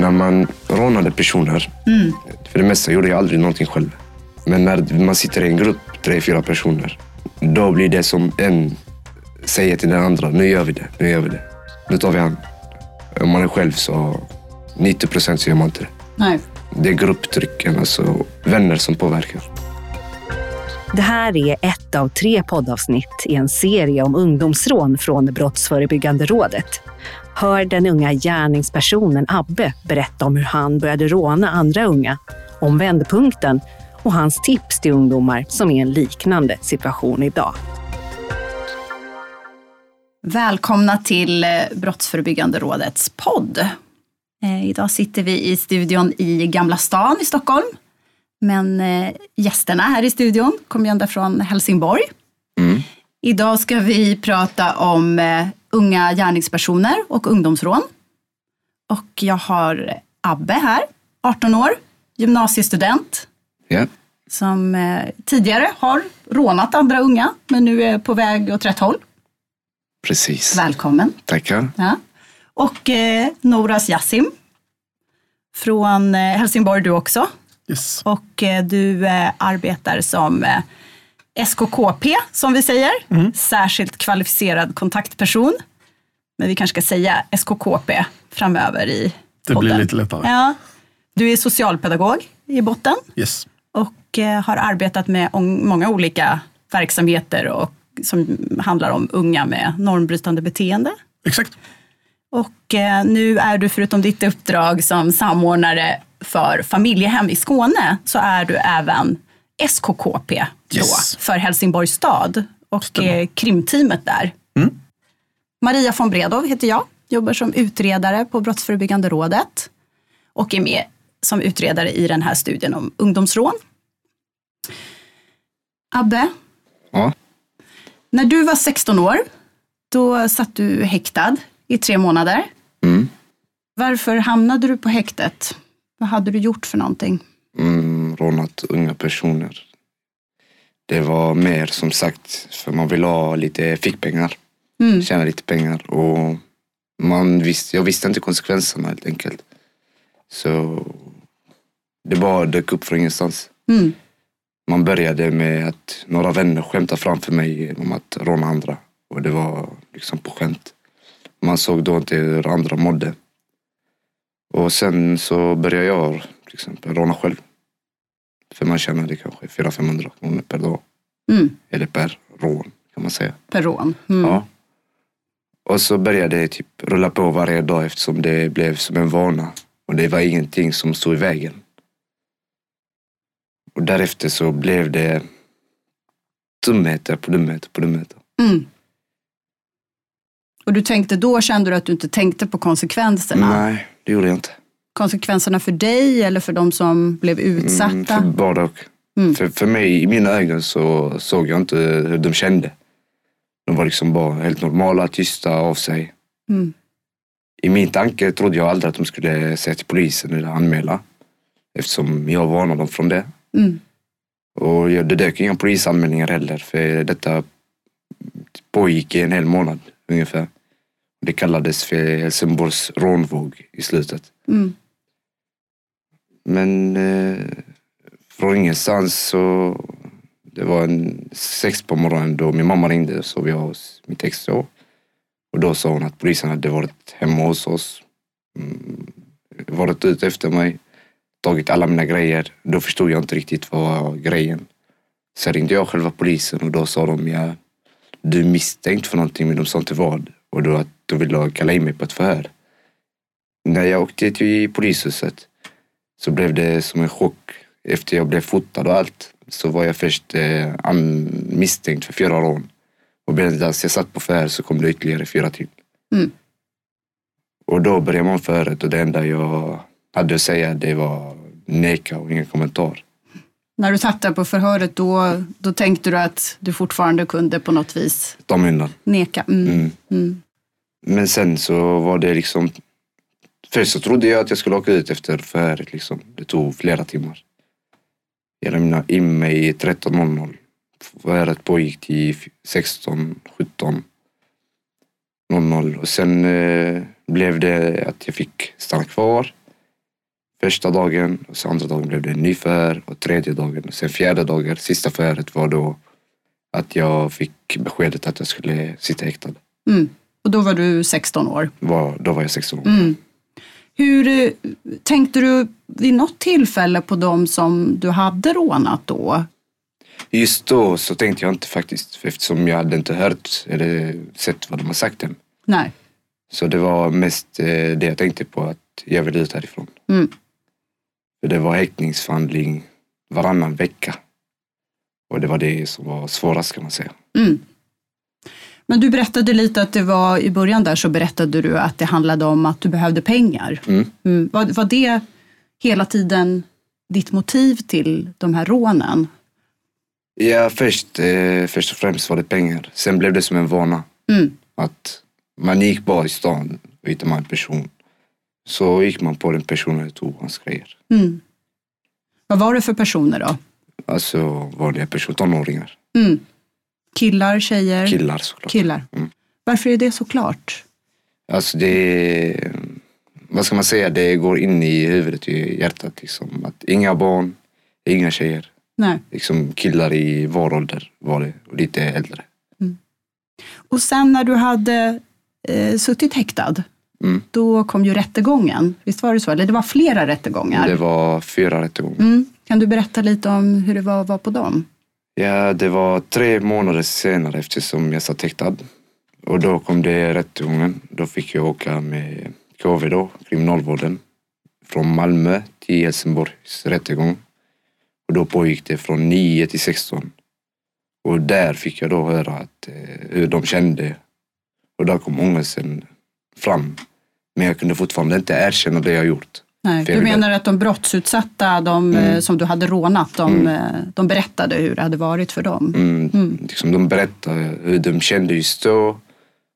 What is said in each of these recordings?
När man rånade personer, för det mesta gjorde jag aldrig någonting själv. Men när man sitter i en grupp, tre, fyra personer, då blir det som en säger till den andra, nu gör vi det, nu gör vi det. Nu tar vi an. Om man är själv så 90 procent så gör man inte det. Nej. Det är grupptrycken, alltså vänner som påverkar. Det här är ett av tre poddavsnitt i en serie om ungdomsrån från Brottsförebyggande rådet. Hör den unga gärningspersonen Abbe berätta om hur han började råna andra unga, om vändpunkten och hans tips till ungdomar som är i en liknande situation idag. Välkomna till eh, Brottsförebyggande rådets podd. Eh, idag sitter vi i studion i Gamla stan i Stockholm. Men eh, gästerna här i studion kommer ända från Helsingborg. Mm. Idag ska vi prata om unga gärningspersoner och ungdomsrån. Och jag har Abbe här, 18 år, gymnasiestudent Ja, som eh, tidigare har rånat andra unga men nu är på väg åt rätt håll. precis. Välkommen. Tackar. Ja. Och eh, Noras Yassim från eh, Helsingborg du också. Yes. Och eh, du eh, arbetar som eh, SKKP som vi säger, särskilt kvalificerad kontaktperson. Men vi kanske ska säga SKKP framöver i Det podden. blir lite lättare. Ja. Du är socialpedagog i botten Yes. och eh, har arbetat med många olika verksamheter och, som handlar om unga med normbrytande beteende. Exakt. Och eh, nu är du förutom ditt uppdrag som samordnare för familjehem i Skåne så är du även SKKP då, Yes. för Helsingborgs stad och Stämmer. eh, krimteamet där. Mm. Maria von Bredow heter jag, jobbar som utredare på Brottsförebyggande rådet och är med som utredare i den här studien om ungdomsrån. Abbe, Ja. när du var 16 år, då satt du häktad i tre månader. Mm. Varför hamnade du på häktet? Vad hade du gjort för någonting? Mm, rånat unga personer. Det var mer som sagt för man vill ha lite fickpengar. Mm. Tjäna lite pengar. Och man visste, jag visste inte konsekvenserna helt enkelt. Så det bara dök upp från ingenstans. Mm. Man började med att några vänner skämtade framför mig om att råna andra. Och det var liksom på skämt. Man såg då inte hur andra mådde. Och sen så började jag till exempel råna själv. För man tjänade kanske 400-500 kronor per dag. Mm. Eller per rån kan man säga. Per rån. Mm. Ja. Och så började det typ rulla på varje dag eftersom det blev som en vana. Och det var ingenting som stod i vägen. Och därefter så blev det dumheter på dumheter på dumheter. Mm. Och du tänkte då, kände du att du inte tänkte på konsekvenserna? Nej, det gjorde jag inte. Konsekvenserna för dig eller för de som blev Mm, utsatta? för både och. Mm. För, för mig, i mina ögon, så såg jag inte hur de kände. De var liksom bara helt normala, tysta av sig. Mm. I min tanke trodde jag aldrig att de skulle säga till polisen eller anmäla. Eftersom jag varnade dem från det. Mm. Och jag- det dök inga polisanmälningar heller. För detta pågick i en hel månad ungefär. Det kallades för Helsingborgs rånvåg i slutet. Mm. Men eh, från ingenstans så... Det var en sex på morgonen då min mamma ringde. Så vi hos mitt ex då. Och då sa hon att polisen hade varit hemma hos oss. Mm, varit ute efter mig. Tagit alla mina grejer. Då förstod jag inte riktigt vad var grejen. Sen ringde jag själva polisen och då sa de ja, du är misstänkt för någonting men de sa inte vad. Och då att de ville kalla in mig på ett förhör. När jag åkte till polishuset så blev det som en chock. Efter jag blev fotad och allt så var jag först eh, misstänkt för fyra rån. Och medan jag satt på förhör så kom det ytterligare fyra till. Mm. Och då började man förhöret och det enda jag hade att säga det var neka och ingen kommentar. När du satt där på förhöret då, då tänkte du att du fortfarande kunde på något vis Ta mig undan. neka? Mm. Mm. Mm. Men sen så var det liksom... Först så trodde jag att jag skulle åka ut efter förhöret. Liksom. Det tog flera timmar. Jag lämnade in mig 13.00. Förhöret pågick till 16, 17, 00. Och sen eh, blev det att jag fick stanna kvar. Första dagen, och sen andra dagen blev det en ny förhör och tredje dagen. Och sen fjärde dagen, sista förhöret var då att jag fick beskedet att jag skulle sitta häktad. Mm. Och då var du 16 år. Var, då var jag 16 år. Mm. Hur eh, tänkte du vid något tillfälle på dem som du hade rånat då? Just då så tänkte jag inte faktiskt, eftersom jag hade inte hört eller sett vad de har sagt än. Nej. Så det var mest eh, det jag tänkte på, att jag vill ut härifrån. Mm. För det var häktningsförhandling varannan vecka. Och det var det som var svårast kan man säga. Mm. Men du berättade lite att det var i början där så berättade du att det handlade om att du behövde pengar. Mm. Mm. Var, var det hela tiden ditt motiv till de här rånen? Ja, först, eh, först och främst var det pengar. Sen blev det som en vana. Mm. Att man gick bara i stan och hittade man en person. Så gick man på den personen och tog hans grejer. Mm. Vad var det för personer då? Alltså vanliga personer, tonåringar. Mm. Killar, tjejer? Killar såklart. Killar. Mm. Varför är det så klart? Alltså det, vad ska man säga, det går in i huvudet i hjärtat liksom. Att inga barn, inga tjejer. Nej. Liksom killar i vår ålder var det och lite äldre. Och sen när du hade eh, suttit häktad, Mm. då kom ju rättegången. Visst var det så? Eller det var flera rättegångar. Det var fyra rättegångar. Mm. Kan du berätta lite om hur det var att vara på dem? Ja, det var tre månader senare eftersom jag satt häktad. Och då kom det rättegången. Då fick jag åka med KV då, kriminalvården. Från Malmö till Helsingborgs rättegång. Och då pågick det från 9 till 16. Och där fick jag då höra att, eh, hur de kände. Och där kom ångesten fram. Men jag kunde fortfarande inte erkänna det jag gjort. Nej, du menar att de brottsutsatta, de Mm. eh, som du hade rånat, de, eh, de berättade hur det hade varit för dem? Mm, Mm. Liksom de berättade hur de kände just då,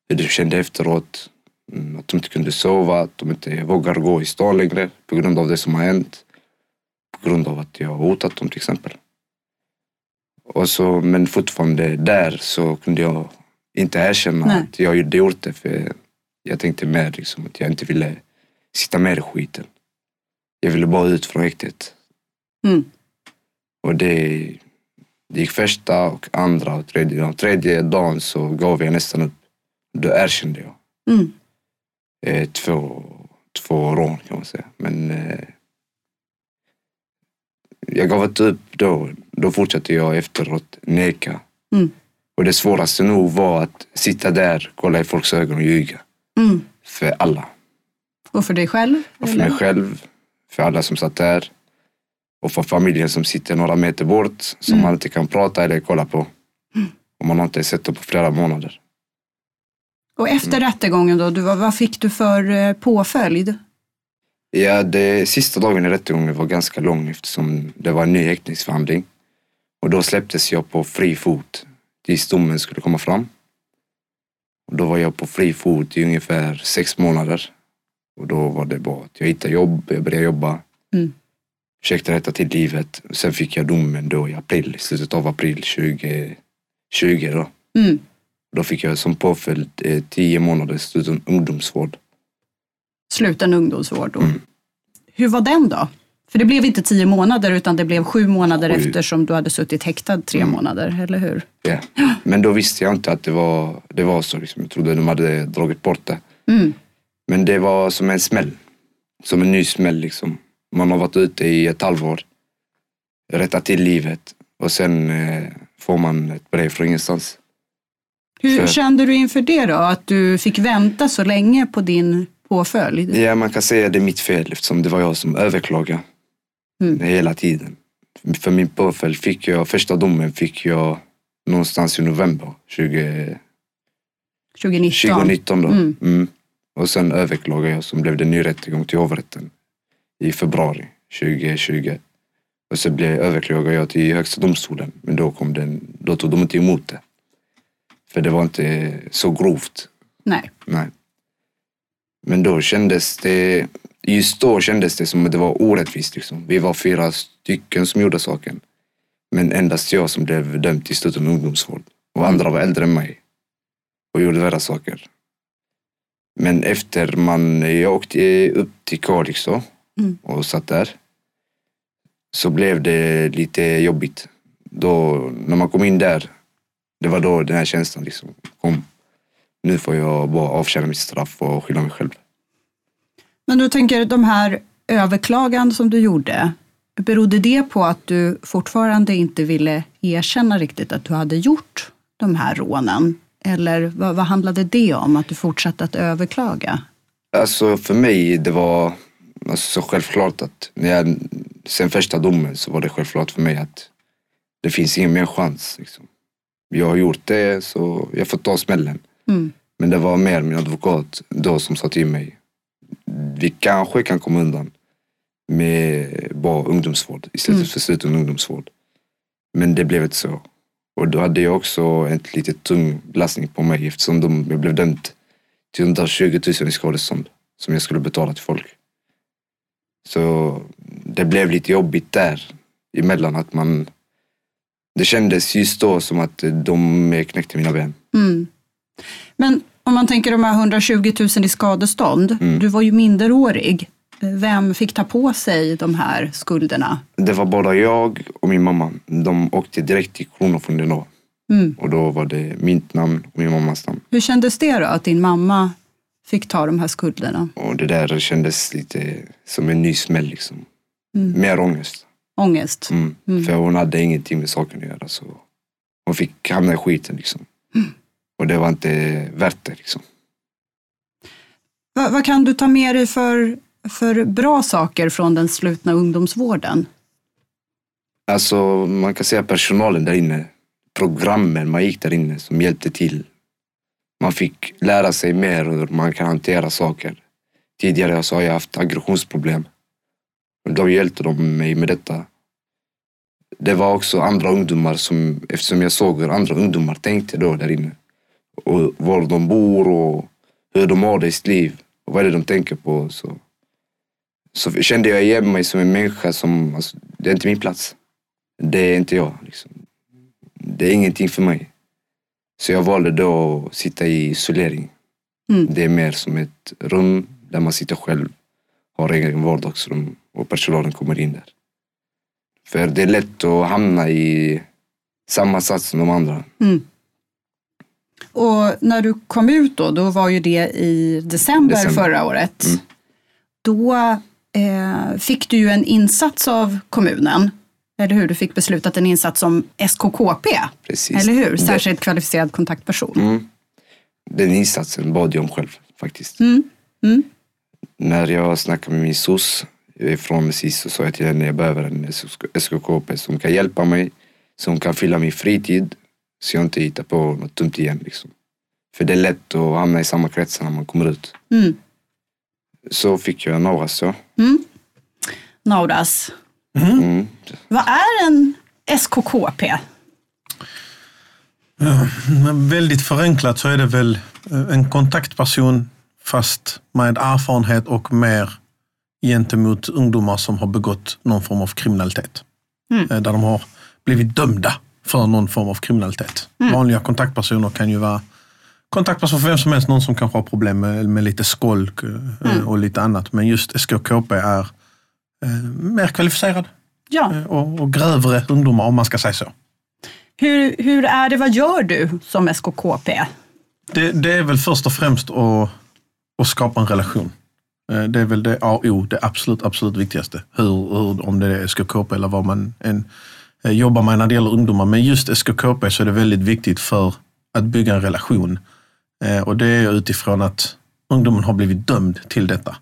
hur de kände efteråt. Mm, att de inte kunde sova, att de inte vågar gå i stan längre på grund av det som har hänt. På grund av att jag har hotat dem till exempel. Och så, men fortfarande där så kunde jag inte erkänna Nej. att jag hade gjort det. För jag tänkte mer liksom att jag inte ville sitta med i skiten. Jag ville bara ut från häktet. Mm. Och det, det gick första och andra och tredje dagen. Tredje dagen så gav jag nästan upp. Då erkände jag. Mm. Eh, två, två rån kan man säga. Men eh, jag gav inte upp då. Då fortsatte jag efteråt neka. Mm. Och det svåraste nog var att sitta där, kolla i folks ögon och ljuga. Mm. För alla. Och för dig själv? Och för eller? mig själv, för alla som satt där. Och för familjen som sitter några meter bort, som Mm. man inte kan prata eller kolla på. Och man har inte sett dem på flera månader. Och efter Mm. rättegången då, du, vad vad fick du för eh, påföljd? Ja, det sista dagen i rättegången var ganska lång eftersom det var en ny häktningsförhandling. Och då släpptes jag på fri fot tills domen skulle komma fram. Och då var jag på fri fot i ungefär sex månader. Och då var det bara att jag hittade jobb, jag började jobba. Mm. Försökte rätta till livet. Sen fick jag domen då i april, slutet av april 2020 då. Mm. Då fick jag som påföljd eh, tio månaders sluten ungdomsvård. Sluten ungdomsvård då. Mm. Hur var den då? För det blev inte tio månader utan det blev sju månader Sju. eftersom du hade suttit häktad tre Mm. månader, eller hur? Ja. Men då visste jag inte att det var, det var så. Liksom. Jag trodde de hade dragit bort det. Mm. Men det var som en smäll. Som en ny smäll liksom. Man har varit ute i ett halvår. Rättat till livet. Och sen eh, får man ett brev från ingenstans. Hur För- kände du inför det då? Att du fick vänta så länge på din påföljd? Ja, man kan säga att det är mitt fel eftersom det var jag som överklagade. Mm. Hela tiden. För min påföljd fick jag, första domen fick jag någonstans i november 20, 2019? 2019 då. Mm. Mm. Och sen överklagade jag som blev det ny rättegång till hovrätten i februari 2020. Och så blev, överklagade jag till högsta domstolen men då, kom den, då tog de inte emot det. För det var inte så grovt. Nej. Nej. Men då kändes det, just då kändes det som att det var orättvist. Liksom. Vi var fyra stycken som gjorde saken. Men endast jag som blev dömd till sluten ungdomsvård. Och andra var äldre än mig. Och gjorde värre saker. Men efter man, jag åkte upp till Kalix då. Mm. och satt där. Så blev det lite jobbigt. Då, när man kom in där, det var då den här känslan liksom kom. Nu får jag bara avtjäna mitt straff och skylla mig själv. Men du tänker de här överklaganden som du gjorde, berodde det på att du fortfarande inte ville erkänna riktigt att du hade gjort de här rånen? Eller vad, vad handlade det om, att du fortsatte att överklaga? Alltså för mig, det var alltså, så självklart att när jag, sen första domen så var det självklart för mig att det finns ingen mer chans. Liksom. Jag har gjort det så jag får ta smällen. Mm. Men det var mer min advokat då som sa till mig, vi kanske kan komma undan med bara ungdomsvård istället Mm. för sluten ungdomsvård. Men det blev inte så. Och då hade jag också en lite tung belastning på mig eftersom de, jag blev dömd till 120 000 i skadestånd som jag skulle betala till folk. Så det blev lite jobbigt där emellan att man det kändes just då som att de knäckte mina ben. Mm. Men om man tänker de här 120 000 i skadestånd, Mm. du var ju minderårig. Vem fick ta på sig de här skulderna? Det var bara jag och min mamma. De åkte direkt till Kronofogden då. Mm. Och då var det mitt namn och min mammas namn. Hur kändes det då, att din mamma fick ta de här skulderna? Och det där kändes lite som en ny smäll liksom. Mm. Mer ångest. Ångest? Mm. Mm. För hon hade ingenting med saken att göra. Så hon fick hamna i skiten liksom. Mm. Och det var inte värt det liksom. Va, vad kan du ta med dig för, för bra saker från den slutna ungdomsvården? Alltså man kan säga personalen där inne. Programmen man gick där inne som hjälpte till. Man fick lära sig mer hur man kan hantera saker. Tidigare så har jag haft aggressionsproblem. De Då hjälpte de mig med detta. Det var också andra ungdomar som, eftersom jag såg hur andra ungdomar tänkte då där inne. Och var de bor och hur de har det i sitt liv. Och vad är det de tänker på. Så, så kände jag igen mig som en människa som, alltså, det är inte min plats. Det är inte jag. Liksom. Det är ingenting för mig. Så jag valde då att sitta i isolering. Mm. Det är mer som ett rum där man sitter själv, har egen vardagsrum och personalen kommer in där. För det är lätt att hamna i samma sats som de andra. Mm. Och när du kom ut då, då var ju det i december, December. förra året. Mm. Då eh, fick du ju en insats av kommunen. Eller hur? Du fick beslutat en insats som SKKP. Precis. Eller hur? Det- Särskilt kvalificerad kontaktperson. Mm. Den insatsen bad jag om själv faktiskt. Mm. Mm. När jag snackade med min SOS från SIS så sa jag till henne jag behöver en SKKP som kan hjälpa mig, som kan fylla min fritid så jag inte hittar på något dumt igen. Liksom. För det är lätt att hamna i samma kretsar när man kommer ut. Mm. Så fick jag Noras då. Mm. Nauras, Mm. vad är en SKKP? Men väldigt förenklat så är det väl eh, en kontaktperson fast med erfarenhet och mer gentemot ungdomar som har begått någon form av kriminalitet. Mm. Eh, Där de har blivit dömda för någon form av kriminalitet. Vanliga kontaktpersoner kan ju vara kontaktperson för vem som helst, någon som kanske har problem med, med lite skolk eh, och lite annat. Men just SKKP är eh, mer kvalificerad Ja. eh, och, och grövre ungdomar om man ska säga så. Hur, hur är det, vad gör du som SKKP? Det, det är väl först och främst att, att skapa en relation. Det är väl det A och O, det absolut, absolut viktigaste. Hur, hur, om det är SKKP eller vad man än jobbar med när det gäller ungdomar. Men just SKKP så är det väldigt viktigt för att bygga en relation. Eh, Och det är utifrån att ungdomen har blivit dömd till detta.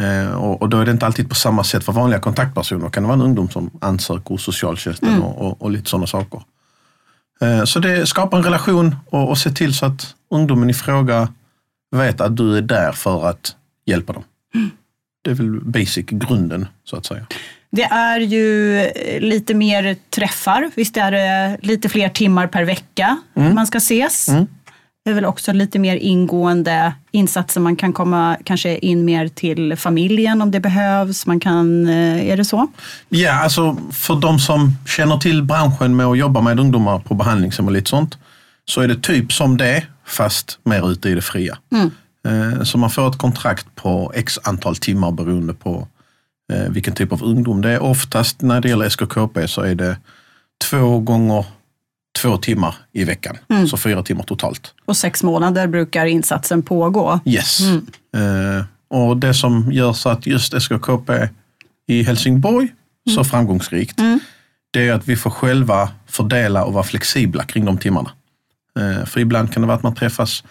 Eh, Och, då är det inte alltid på samma sätt för vanliga kontaktpersoner. kan det vara en ungdom som ansöker hos socialtjänsten och, och, och lite sådana saker. Eh, Så det skapar en relation och, och se till så att ungdomen i fråga vet att du är där för att hjälpa dem. Det är väl basic, grunden så att säga. Det är ju lite mer träffar, visst är det lite fler timmar per vecka man ska ses. Mm. Det är väl också lite mer ingående insatser, man kan komma kanske in mer till familjen om det behövs. Man kan, eh, är det så? Ja, alltså för de som känner till branschen med att jobba med ungdomar på behandlingshem och lite sånt, så är det typ som det, fast mer ute i det fria. Eh, Så man får ett kontrakt på x antal timmar beroende på eh, vilken typ av ungdom det är. Oftast när det gäller SKKP så är det två gånger två timmar i veckan, Mm. så fyra timmar totalt. Och sex månader brukar insatsen pågå. Yes. Mm. Eh, och det som gör så att just SKKP i Helsingborg så framgångsrikt, Mm. det är att vi får själva fördela och vara flexibla kring de timmarna. Eh, för ibland kan det vara att man träffas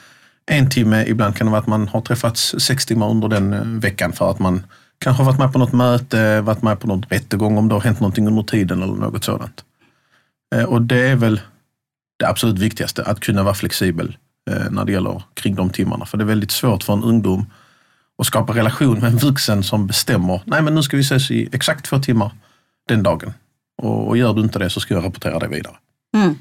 en timme, ibland kan det vara att man har träffats sex timmar under den eh, veckan för att man kanske har varit med på något möte, varit med på någon rättegång om det har hänt någonting under tiden eller något sådant. Eh, och det är väl det absolut viktigaste, att kunna vara flexibel eh, när det gäller kring de timmarna. För det är väldigt svårt för en ungdom att skapa relation med en vuxen som bestämmer, nej men nu ska vi ses i exakt två timmar den dagen. Och, och gör du inte det så ska jag rapportera det vidare. Mm.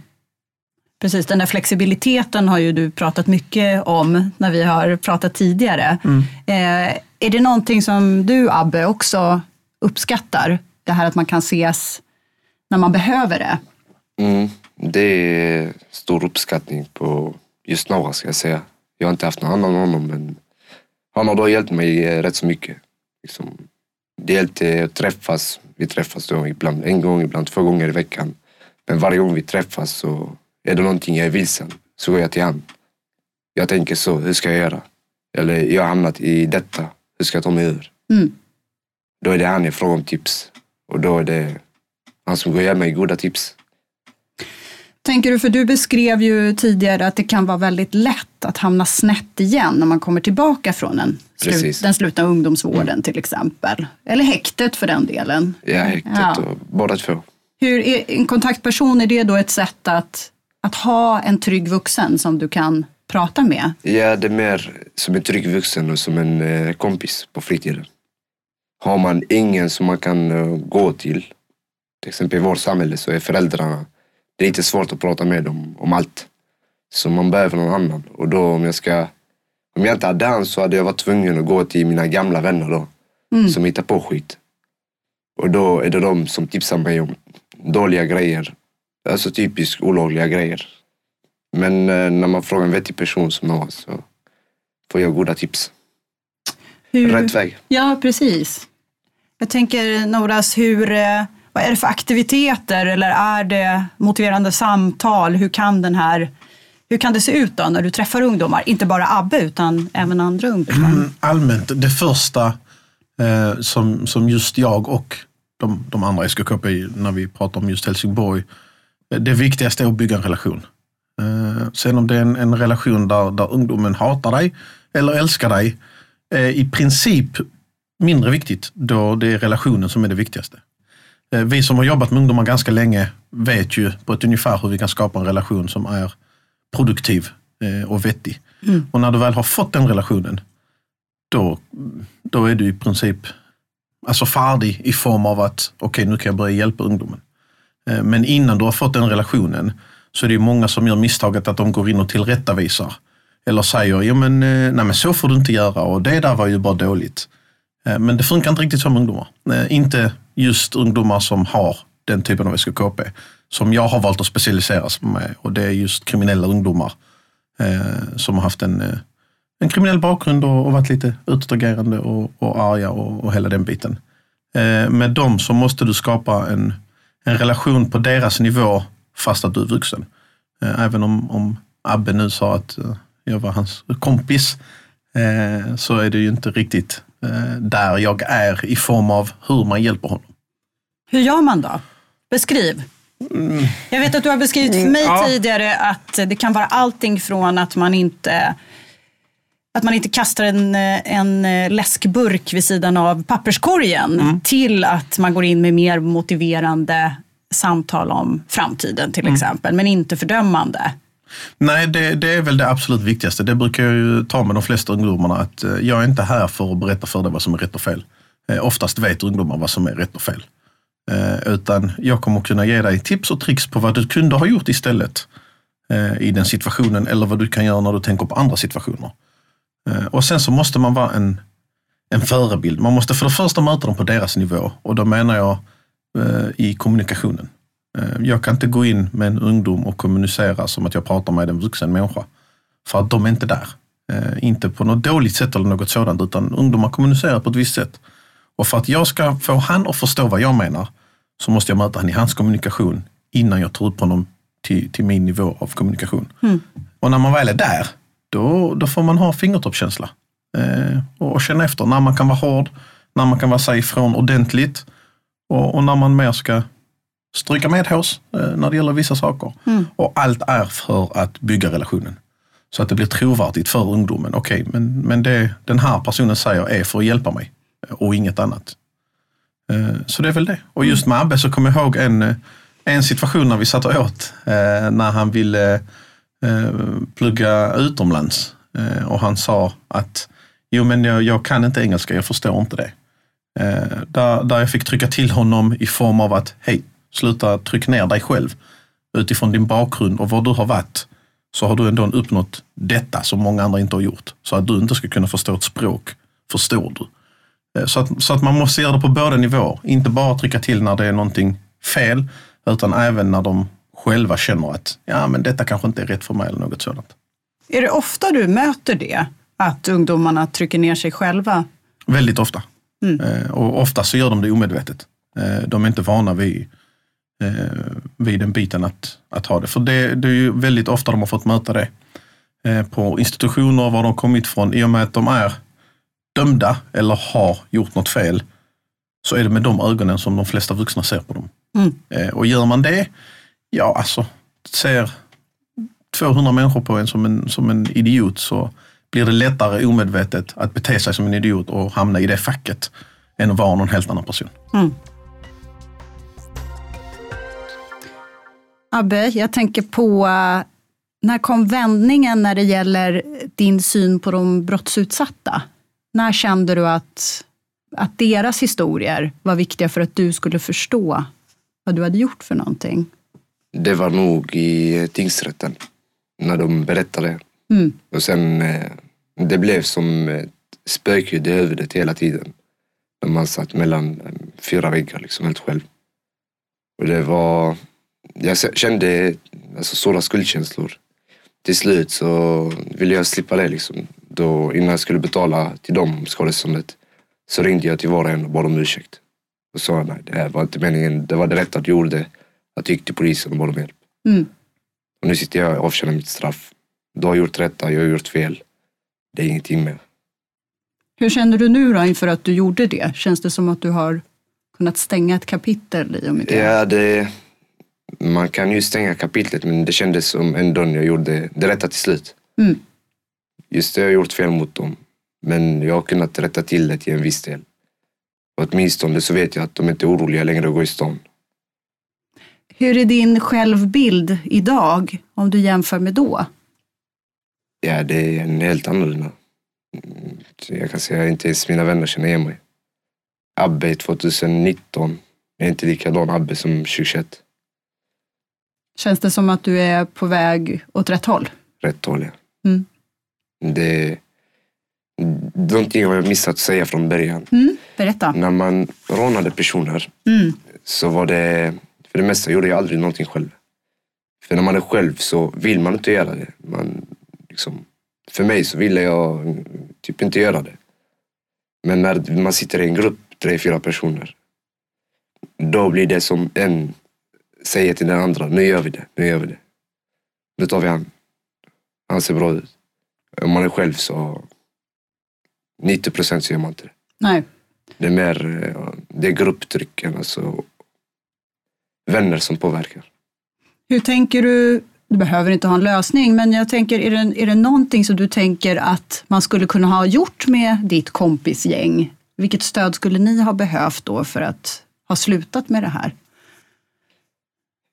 Precis, den där flexibiliteten har ju du pratat mycket om när vi har pratat tidigare. Eh, är det någonting som du, Abbe, också uppskattar? Det här att man kan ses när man behöver det? Mm, det är stor uppskattning på just Nora ska jag säga. Jag har inte haft någon annan honom men han har då hjälpt mig eh, rätt så mycket. Liksom, det hjälpte att träffas. Vi träffas då ibland en gång, ibland två gånger i veckan. Men varje gång vi träffas så är det någonting jag är vilsen så går jag till han. Jag tänker så, hur ska jag göra? Eller jag har hamnat i detta, hur ska jag ta mig ur? Mm. Då är det han jag frågar om tips. Och då är det han som går och ger mig goda tips. Tänker du, för du beskrev ju tidigare att det kan vara väldigt lätt att hamna snett igen när man kommer tillbaka från en slut, den slutna ungdomsvården till exempel. Eller häktet för den delen. Ja, häktet Ja. och båda två. Hur är, en kontaktperson, är det då ett sätt att, att ha en trygg vuxen som du kan prata med? Ja, det är mer som en trygg vuxen och som en eh, kompis på fritiden. Har man ingen som man kan eh, gå till, till exempel i vårt samhälle så är föräldrarna, det är lite svårt att prata med dem om allt. Så man behöver någon annan. Och då om jag ska, om jag inte hade han så hade jag varit tvungen att gå till mina gamla vänner då, som hittar på skit. Och då är det de som tipsar mig om dåliga grejer, alltså typiskt olagliga grejer. Men eh, när man frågar en vettig person som Noah så får jag goda tips. Hur, Rätt väg. Ja, precis. Jag tänker Noras, hur, eh, vad är det för aktiviteter eller är det motiverande samtal? Hur kan, den här, hur kan det se ut då när du träffar ungdomar? Inte bara Abbe utan även andra ungdomar. Mm, allmänt, det första eh, som, som just jag och de, de andra i SKKP, när vi pratar om just Helsingborg, eh, det viktigaste är att bygga en relation. Eh, sen om det är en, en relation där, där ungdomen hatar dig eller älskar dig, eh, i princip mindre viktigt då det är relationen som är det viktigaste. Eh, Vi som har jobbat med ungdomar ganska länge vet ju på ett ungefär hur vi kan skapa en relation som är produktiv eh, och vettig. Och när du väl har fått den relationen, då, då är du i princip alltså färdig i form av att okej, nu kan jag börja hjälpa ungdomen. Eh, Men innan du har fått den relationen så är det många som gör misstaget att de går in och tillrättavisar. Eller säger, ja men, nej, men så får du inte göra och det där var ju bara dåligt. Men det funkar inte riktigt som ungdomar. Inte just ungdomar som har den typen av SKKP. Som jag har valt att specialisera mig med och det är just kriminella ungdomar. eh, Som har haft en, eh, en kriminell bakgrund och, och varit lite utåtagerande och, och arga och, och hela den biten. Eh, Med dem så måste du skapa en, en relation på deras nivå fast att du är vuxen. Eh, Även om, om Abbe nu sa att eh, jag var hans kompis eh, så är det ju inte riktigt där jag är i form av hur man hjälper honom. Hur gör man då? Beskriv. Jag vet att du har beskrivit för mig Mm, ja. tidigare att det kan vara allting från att man inte att man inte kastar en, en läskburk vid sidan av papperskorgen Mm. till att man går in med mer motiverande samtal om framtiden Mm. till exempel, men inte fördömande. Nej, det, det är väl det absolut viktigaste. Det brukar jag ju ta med de flesta ungdomarna. Att eh, jag är inte här för att berätta för dig vad som är rätt och fel. Eh, oftast vet ungdomar vad som är rätt och fel. Eh, utan jag kommer kunna ge dig tips och tricks på vad du kunde ha gjort istället i den situationen. Eller vad du kan göra när du tänker på andra situationer. Och sen så måste man vara en, en förebild. Man måste för det första möta dem på deras nivå. Och då menar jag i kommunikationen. Eh, Jag kan inte gå in med en ungdom och kommunicera som att jag pratar med en vuxen människa. För att de är inte där. Eh, Inte på något dåligt sätt eller något sådant, utan ungdomar kommunicerar på ett visst sätt. Och för att jag ska få han att förstå vad jag menar så måste jag möta han i hans kommunikation innan jag tar upp honom till, till min nivå av kommunikation. Och när man väl är där, då, då får man ha fingertoppskänsla. Eh, och, och känna efter när man kan vara hård, när man kan vara säga ifrån ordentligt och, och när man mer ska stryka medhårs eh, när det gäller vissa saker. Och allt är för att bygga relationen. Så att det blir trovärdigt för ungdomen. Okej, men, men det den här personen säger är för att hjälpa mig eh, och inget annat. Eh, Så det är väl det. Och just med Abbe så kommer jag ihåg en, en situation när vi satt och åt när han ville plugga utomlands. Och han sa att jo men jag, jag kan inte engelska, jag förstår inte det. Där, där jag fick trycka till honom i form av att hej, sluta tryck ner dig själv. Utifrån din bakgrund och var du har varit så har du ändå uppnått detta som många andra inte har gjort. Så att du inte ska kunna förstå ett språk, förstår du. Eh, Så att, så att man måste göra det på båda nivåer. Inte bara trycka till när det är någonting fel, utan även när de själva känner att ja, men detta kanske inte är rätt för mig eller något sådant. Är det ofta du möter det? Att ungdomarna trycker ner sig själva? Väldigt ofta. Eh, Och ofta så gör de det omedvetet. Eh, De är inte vana vid, vid den biten att, att ha det. För det, det är ju väldigt ofta de har fått möta det. Eh, På institutioner var de kommit från. I och med att de är dömda eller har gjort något fel så är det med de ögonen som de flesta vuxna ser på dem. Eh, Och gör man det, ja alltså, ser 200 människor på en som en, som en idiot så blir det lättare omedvetet att bete sig som en idiot och hamna i det facket än att vara någon helt annan person. Abbe, jag tänker på eh, när kom vändningen när det gäller din syn på de brottsutsatta? När kände du att, att deras historier var viktiga för att du skulle förstå vad du hade gjort för någonting? Det var nog i tingsrätten. När de berättade. Mm. Och sen, eh, det blev som ett spökljud i huvudet hela tiden. När man satt mellan eh, fyra väggar liksom helt själv. Och det var, jag kände alltså, sådana skuldkänslor. Till slut så ville jag slippa det liksom. Då, innan jag skulle betala till dem skadeståndet så ringde jag till var och en och bad om ursäkt. Och sa nej, det här var inte meningen. Det var det rätta att jag gjorde. Att jag gick till polisen och bad om hjälp. Mm. Och nu sitter jag och avtjänar mitt straff. Du har gjort rätta, jag har gjort fel. Det är ingenting mer. Hur känner du nu då inför att du gjorde det? Känns det som att du har kunnat stänga ett kapitel i och med det? Ja, det, man kan ju stänga kapitlet men det kändes som ändå när jag gjorde det rätta till slut. Mm. Just det, jag har gjort fel mot dem. Men jag har kunnat rätta till det till en viss del. Och åtminstone så vet jag att de inte är oroliga längre att gå i stan. Hur är din självbild idag om du jämför med då? Ja, det är en helt annorlunda. Jag kan säga att inte ens mina vänner känner igen mig. Abbe 2019 är inte likadan Abbe som 2021. Känns det som att du är på väg åt rätt håll? Rätt håll, ja. Mm. Det, någonting har jag missat att säga från början. Mm. Berätta. När man rånade personer Mm. så var det, för det mesta gjorde jag aldrig någonting själv. För när man är själv så vill man inte göra det. Man, liksom, för mig så ville jag typ inte göra det. Men när man sitter i en grupp, tre, fyra personer. Då blir det som en säger till den andra, nu gör vi det, nu gör vi det. Nu tar vi han. Han ser bra ut. Om man är själv så 90 procent så gör man inte det. Nej. Det är mer eh, det är grupptrycken, alltså vänner som påverkar. Hur tänker du? Du behöver inte ha en lösning, men jag tänker, är det, är det någonting som du tänker att man skulle kunna ha gjort med ditt kompisgäng? Vilket stöd skulle ni ha behövt då för att ha slutat med det här?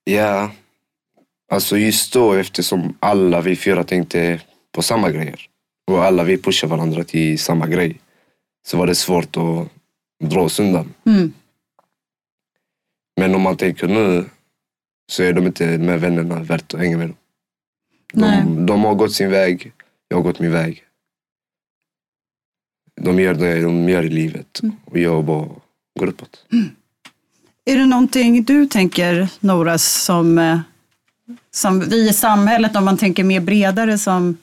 Ja, alltså just då eftersom alla vi fyra tänkte på samma grejer och alla vi pushar varandra till samma grej så var det svårt att dra oss undan. Mm. Men om man tänker nu så är de inte de här vännerna värt att hänga med dem. De, de har gått sin väg, jag har gått min väg. De gör det de gör i livet och jag bara går uppåt. Är det någonting du tänker, Nora, som, eh, som vi i samhället, om man tänker mer bredare som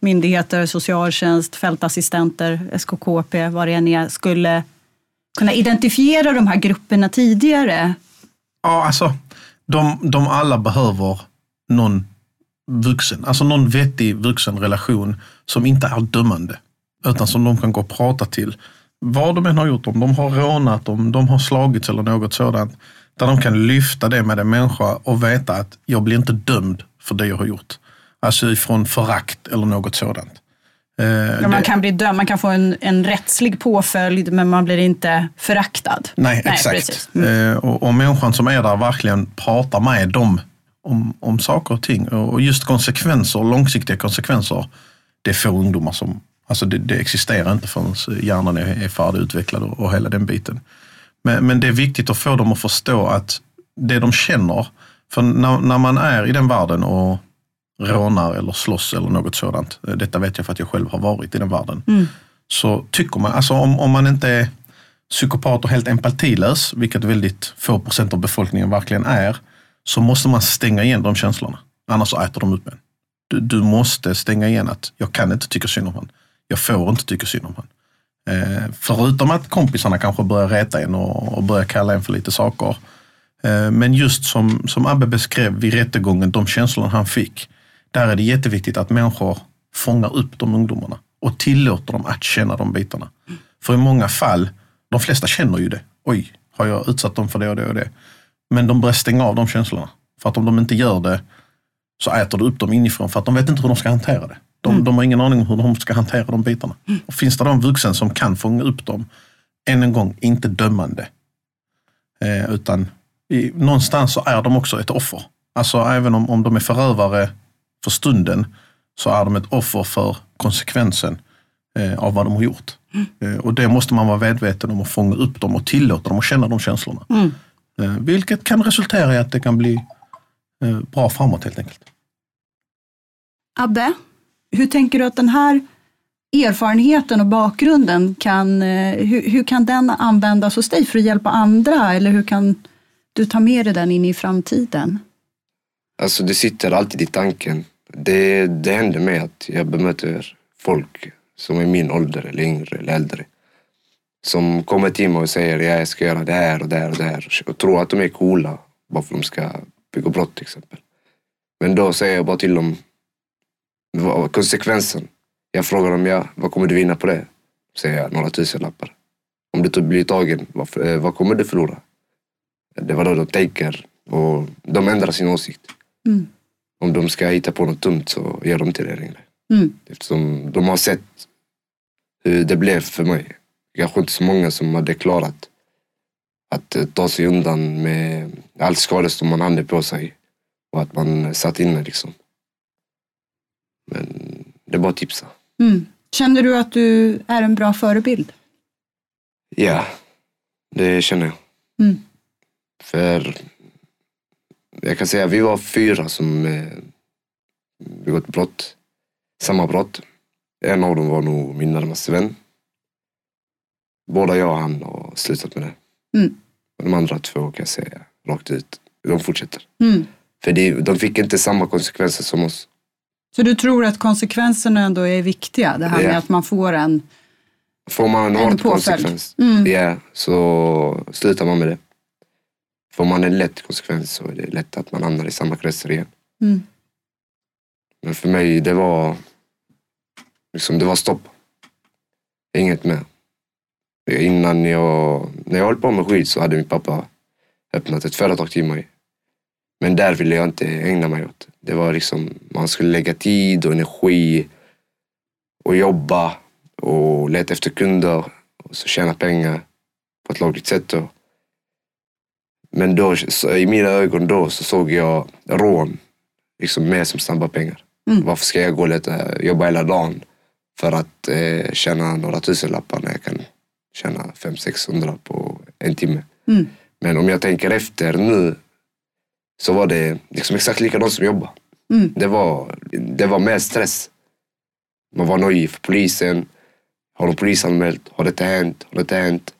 myndigheter, socialtjänst, fältassistenter, SKKP, vad det än är, skulle kunna identifiera de här grupperna tidigare? Ja, alltså de, de alla behöver någon vuxen, alltså någon vettig vuxen relation som inte är dömande. Utan som de kan gå och prata till. Vad de än har gjort, om de har rånat, om de har slagits eller något sådant. Där de kan lyfta det med en människa och veta att jag blir inte dömd för det jag har gjort. Alltså ifrån förakt eller något sådant. Eh, Ja, man kan bli dömd, man kan få en, en rättslig påföljd men man blir inte föraktad. Nej, precis. exakt. Mm. Eh, och, och människan som är där verkligen pratar med dem om, om saker och ting. Och och just konsekvenser, långsiktiga konsekvenser, det är få ungdomar som, alltså det, det existerar inte förrän hjärnan är, är färdigutvecklad och, och hela den biten. Men, men det är viktigt att få dem att förstå att det de känner, för när, när man är i den världen och rånar eller slåss eller något sådant, eh, detta vet jag för att jag själv har varit i den världen, så tycker man, alltså om, om man inte är psykopat och helt empatilös, vilket väldigt få procent av befolkningen verkligen är, så måste man stänga igen de känslorna. Annars äter de upp en. Du, du måste stänga igen att jag kan inte tycka synd om han. Jag får inte tycka synd om honom. Eh, förutom att kompisarna kanske börjar reta en och, och börjar kalla en för lite saker. Eh, men just som, som Abbe beskrev vid rättegången, de känslorna han fick. Där är det jätteviktigt att människor fångar upp de ungdomarna och tillåter dem att känna de bitarna. För i många fall, de flesta känner ju det. Oj, har jag utsatt dem för det och det och det? Men de börjar stänga av de känslorna. För att om de inte gör det så äter det upp dem inifrån för att de vet inte hur de ska hantera det. De, de har ingen aning om hur de ska hantera de bitarna. Och finns det en vuxen som kan fånga upp dem, än en gång, inte dömande. Eh, utan i, någonstans så är de också ett offer. Alltså även om, om de är förövare för stunden så är de ett offer för konsekvensen eh, av vad de har gjort. Eh, och det måste man vara medveten om och fånga upp dem och tillåta dem att känna de känslorna. Eh, vilket kan resultera i att det kan bli eh, bra framåt helt enkelt. Abbe, hur tänker du att den här erfarenheten och bakgrunden kan, eh, hur, hur kan den användas hos dig för att hjälpa andra? Eller hur kan du ta med dig den in i framtiden? Alltså det sitter alltid i tanken. Det, det händer mig att jag bemöter folk som är min ålder eller yngre eller äldre. Som kommer till mig och säger ja, jag ska göra det här och det här och det här. Och tror att de är coola bara för att de ska begå brott till exempel. Men då säger jag bara till dem vad konsekvensen. Jag frågar dem ja, vad kommer du vinna på det? Säger jag några tusenlappar. Om du blir tagen, vad, eh, vad kommer du förlora? Det var då de tänker och de ändrar sin åsikt. Mm. Om de ska hitta på något dumt så gör de inte det längre. Mm. Eftersom de har sett hur det blev för mig. Kanske inte så många som hade klarat att eh, ta sig undan med allt skadestånd man hade på sig och att man satt inne liksom. Men det är bara att tipsa. Mm. Känner du att du är en bra förebild? Ja, det känner jag. Mm. För jag kan säga att vi var fyra som eh, begått brott. Samma brott. En av dem var nog min närmaste vän. Båda jag och han har slutat med det. Mm. Och de andra två kan jag säga rakt ut, de fortsätter. Mm. För det, de fick inte samma konsekvenser som oss. Så du tror att konsekvenserna ändå är viktiga? Det här Ja. med att man får en... Får man en hård konsekvens, Mm. ja, så slutar man med det. Får man en lätt konsekvens så är det lätt att man hamnar i samma kretsar igen. Mm. Men för mig, det var liksom, det var stopp. Inget mer. Innan jag, när jag höll på med skit så hade min pappa öppnat ett företag till mig. Men där ville jag inte ägna mig åt. Det var liksom, man skulle lägga tid och energi och jobba och leta efter kunder och så tjäna pengar på ett lagligt sätt. Då. Men då, i mina ögon då så såg jag rån liksom mer som snabba pengar. Mm. Varför ska jag gå och leta, jobba hela dagen för att eh, tjäna några tusenlappar när jag kan tjäna 500-600 på en timme. Mm. Men om jag tänker efter nu så var det liksom exakt likadant som jobba. Mm. Det, var, det var mer stress. Man var nojig för polisen. Har de polisanmält? Har detta hänt? Har detta hänt?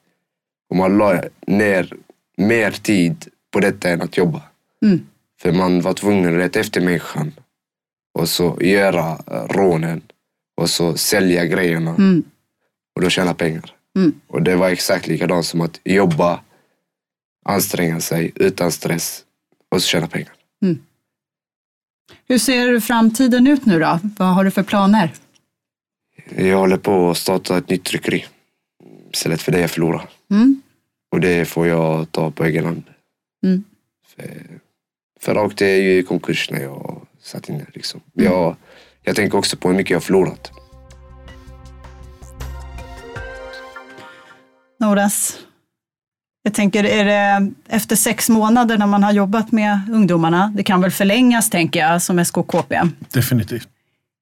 Och man la ner mer tid på detta än att jobba. Mm. För man var tvungen att leta efter människan och så göra rånen och så sälja grejerna Mm. och då tjäna pengar. Mm. Och det var exakt likadant som att jobba, anstränga sig utan stress och så tjäna pengar. Hur ser framtiden ut nu då? Vad har du för planer? Jag håller på att starta ett nytt tryckeri istället för det jag förlorar. Mm. Och det får jag ta på egen hand. Mm. För, för åkte jag ju i konkurs när jag satt inne. Liksom. Jag, jag tänker också på hur mycket jag har förlorat. Noras, jag tänker, är det efter sex månader när man har jobbat med ungdomarna, det kan väl förlängas tänker jag som SKKP. Definitivt.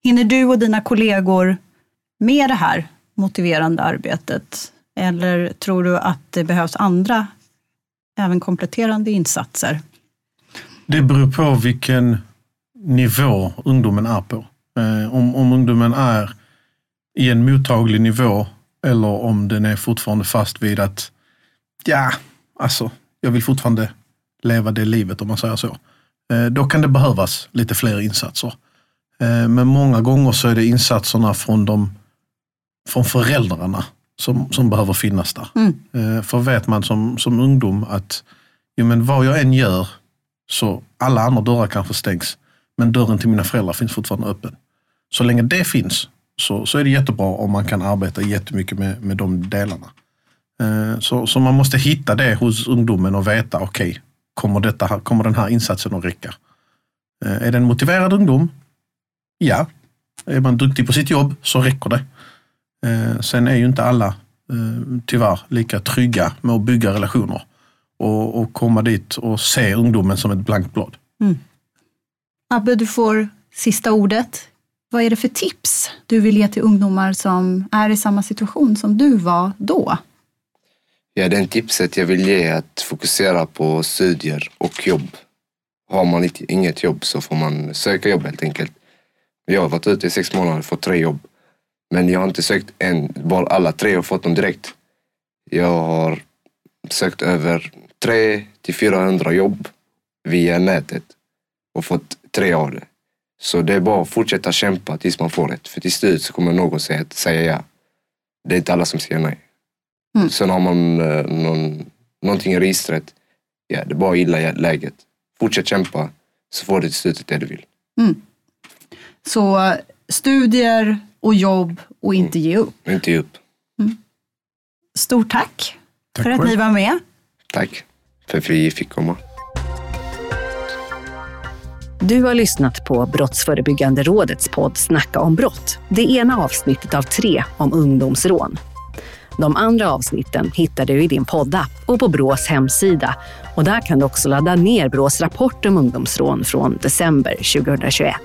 Hinner du och dina kollegor med det här motiverande arbetet? Eller tror du att det behövs andra, även kompletterande insatser? Det beror på vilken nivå ungdomen är på. Eh, om, om ungdomen är i en mottaglig nivå eller om den är fortfarande fast vid att ja, alltså, jag vill fortfarande leva det livet om man säger så. Eh, då kan det behövas lite fler insatser. Eh, men många gånger så är det insatserna från, de, från föräldrarna som, som behöver finnas där. Mm. Eh, för vet man som, som ungdom att jo, men vad jag än gör så alla andra dörrar kanske stängs. Men dörren till mina föräldrar finns fortfarande öppen. Så länge det finns så, så är det jättebra om man kan arbeta jättemycket med, med de delarna. Eh, så, så man måste hitta det hos ungdomen och veta, okej, okay, kommer, detta kommer den här insatsen att räcka? Eh, är det en motiverad ungdom? Ja. Är man duktig på sitt jobb så räcker det. Eh, sen är ju inte alla tyvärr lika trygga med att bygga relationer och, och komma dit och se ungdomen som ett blankt blad. Mm. Abbe, du får sista ordet. Vad är det för tips du vill ge till ungdomar som är i samma situation som du var då? Ja, den tipset jag vill ge är att fokusera på studier och jobb. Har man inget jobb så får man söka jobb helt enkelt. Jag har varit ute i sex månader och fått tre jobb. Men jag har inte sökt en, bara alla tre och fått dem direkt. Jag har sökt över 3 till 400 jobb via nätet och fått tre av det. Så det är bara att fortsätta kämpa tills man får ett. För till slut så kommer någon säga, säga ja. Det är inte alla som säger nej. Mm. Sen har man eh, någon, någonting i registret. Ja, det är bara att gilla läget. Fortsätt kämpa så får du till slut det du vill. Så studier och jobb och inte ge upp. Inte ge upp. Stort tack, Tack för att själv. ni var med. Tack för att vi fick komma. Du har lyssnat på Brottsförebyggande rådets podd Snacka om brott. Det ena avsnittet av tre om ungdomsrån. De andra avsnitten hittar du i din poddapp och på Brås hemsida. Och där kan du också ladda ner Brås rapport om ungdomsrån från december 2021.